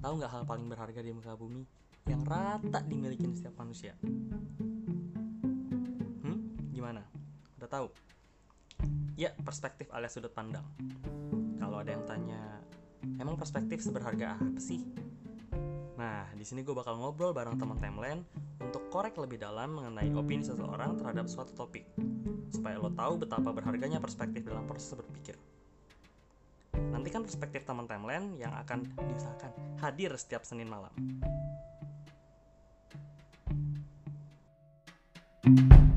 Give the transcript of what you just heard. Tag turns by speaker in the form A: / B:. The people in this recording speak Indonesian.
A: Tahu nggak hal paling berharga di muka bumi yang rata dimiliki setiap manusia? Hmm, gimana? Udah tahu? Ya, perspektif alias sudut pandang. Kalau ada yang tanya, emang perspektif seberharga apa sih? Nah, di sini gue bakal ngobrol bareng teman timeline untuk korek lebih dalam mengenai opini seseorang terhadap suatu topik, supaya lo tahu betapa berharganya perspektif dalam proses berpikir kan perspektif teman timeline yang akan diusahakan hadir setiap Senin malam. thank you